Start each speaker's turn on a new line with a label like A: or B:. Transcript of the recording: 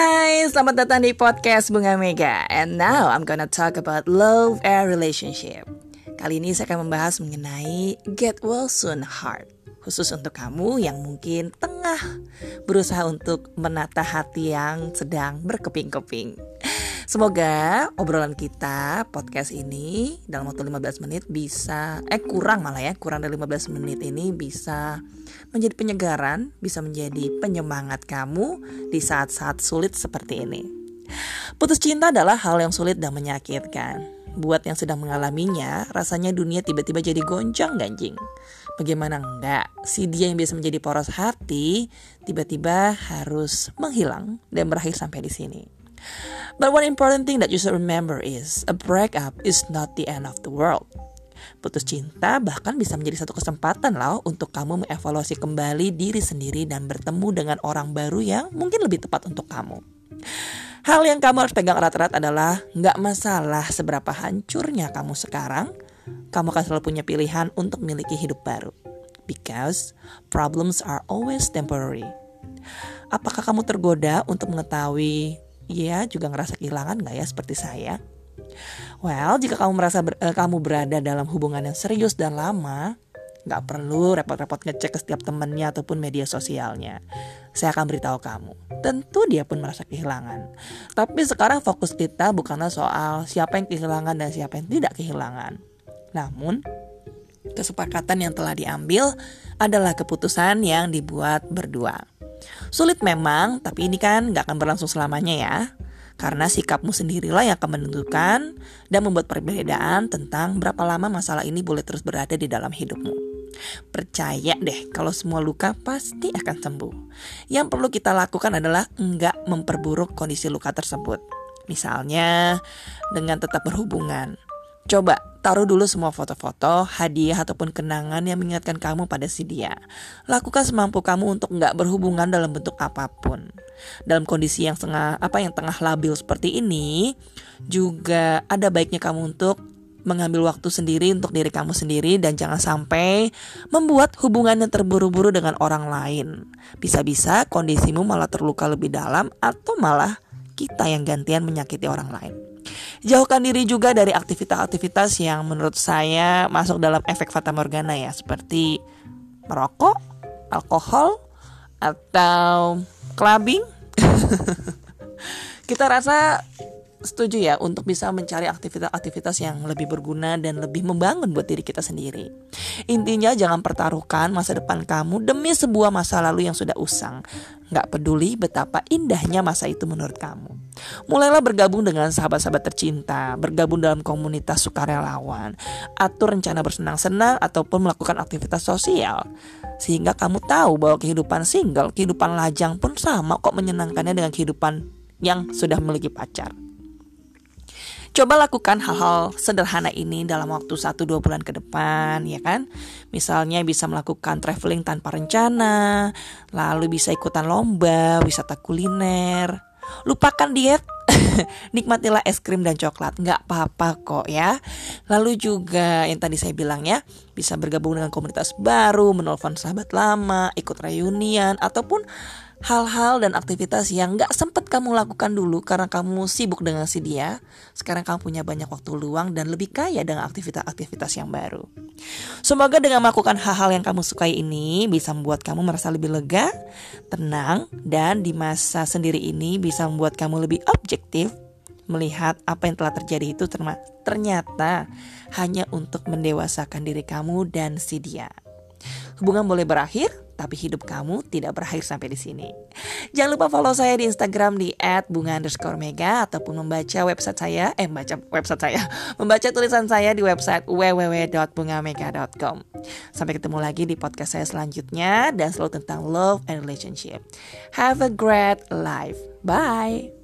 A: Hai, selamat datang di podcast Bunga Mega. And now I'm gonna talk about love and relationship. Kali ini saya akan membahas mengenai Get Well Soon Heart. Khusus untuk kamu yang mungkin tengah berusaha untuk menata hati yang sedang berkeping-keping Semoga obrolan kita podcast ini dalam waktu 15 menit bisa eh kurang malah ya, kurang dari 15 menit ini bisa menjadi penyegaran, bisa menjadi penyemangat kamu di saat-saat sulit seperti ini. Putus cinta adalah hal yang sulit dan menyakitkan. Buat yang sedang mengalaminya, rasanya dunia tiba-tiba jadi goncang ganjing. Bagaimana enggak, si dia yang biasa menjadi poros hati, tiba-tiba harus menghilang dan berakhir sampai di sini. But one important thing that you should remember is a breakup is not the end of the world. Putus cinta bahkan bisa menjadi satu kesempatan loh untuk kamu mengevaluasi kembali diri sendiri dan bertemu dengan orang baru yang mungkin lebih tepat untuk kamu. Hal yang kamu harus pegang erat-erat adalah nggak masalah seberapa hancurnya kamu sekarang, kamu akan selalu punya pilihan untuk memiliki hidup baru. Because problems are always temporary. Apakah kamu tergoda untuk mengetahui Iya, juga ngerasa kehilangan gak ya seperti saya? Well, jika kamu merasa ber, uh, kamu berada dalam hubungan yang serius dan lama, nggak perlu repot-repot ngecek ke setiap temannya ataupun media sosialnya. Saya akan beritahu kamu. Tentu dia pun merasa kehilangan. Tapi sekarang fokus kita bukanlah soal siapa yang kehilangan dan siapa yang tidak kehilangan. Namun, kesepakatan yang telah diambil adalah keputusan yang dibuat berdua. Sulit memang, tapi ini kan gak akan berlangsung selamanya ya. Karena sikapmu sendirilah yang akan menentukan dan membuat perbedaan tentang berapa lama masalah ini boleh terus berada di dalam hidupmu. Percaya deh kalau semua luka pasti akan sembuh. Yang perlu kita lakukan adalah enggak memperburuk kondisi luka tersebut. Misalnya dengan tetap berhubungan. Coba Taruh dulu semua foto-foto, hadiah ataupun kenangan yang mengingatkan kamu pada si dia. Lakukan semampu kamu untuk nggak berhubungan dalam bentuk apa pun. Dalam kondisi yang tengah apa yang tengah labil seperti ini, juga ada baiknya kamu untuk mengambil waktu sendiri untuk diri kamu sendiri dan jangan sampai membuat hubungan yang terburu-buru dengan orang lain. Bisa-bisa kondisimu malah terluka lebih dalam atau malah kita yang gantian menyakiti orang lain. Jauhkan diri juga dari aktivitas-aktivitas yang menurut saya masuk dalam efek fata morgana ya, seperti merokok, alkohol, atau clubbing. Kita rasa setuju ya untuk bisa mencari aktivitas-aktivitas yang lebih berguna dan lebih membangun buat diri kita sendiri. Intinya jangan pertaruhkan masa depan kamu demi sebuah masa lalu yang sudah usang. Gak peduli betapa indahnya masa itu menurut kamu. Mulailah bergabung dengan sahabat-sahabat tercinta, bergabung dalam komunitas sukarelawan, atur rencana bersenang-senang ataupun melakukan aktivitas sosial. Sehingga kamu tahu bahwa kehidupan single, kehidupan lajang pun sama kok menyenangkannya dengan kehidupan yang sudah memiliki pacar. Coba lakukan hal-hal sederhana ini dalam waktu 1-2 bulan ke depan ya kan? Misalnya bisa melakukan traveling tanpa rencana Lalu bisa ikutan lomba, wisata kuliner. Lupakan diet Nikmatilah es krim dan coklat. Nggak apa-apa kok ya. Lalu juga yang tadi saya bilang ya Bisa bergabung dengan komunitas baru Menelpon sahabat lama Ikut reunian Ataupun hal-hal dan aktivitas yang gak sempet kamu lakukan dulu karena kamu sibuk dengan si dia, sekarang kamu punya banyak waktu luang dan lebih kaya dengan aktivitas-aktivitas yang baru. Semoga dengan melakukan hal-hal yang kamu sukai ini bisa membuat kamu merasa lebih lega, tenang, dan di masa sendiri ini bisa membuat kamu lebih objektif melihat apa yang telah terjadi itu ternyata hanya untuk mendewasakan diri kamu dan si dia. Hubungan boleh berakhir, tapi hidup kamu tidak berakhir sampai di sini. Jangan lupa follow saya di Instagram di @bunga_mega ataupun membaca website saya, eh membaca website saya, membaca tulisan saya di website www.bungamega.com. Sampai ketemu lagi di podcast saya selanjutnya dan selalu tentang love and relationship. Have a great life. Bye.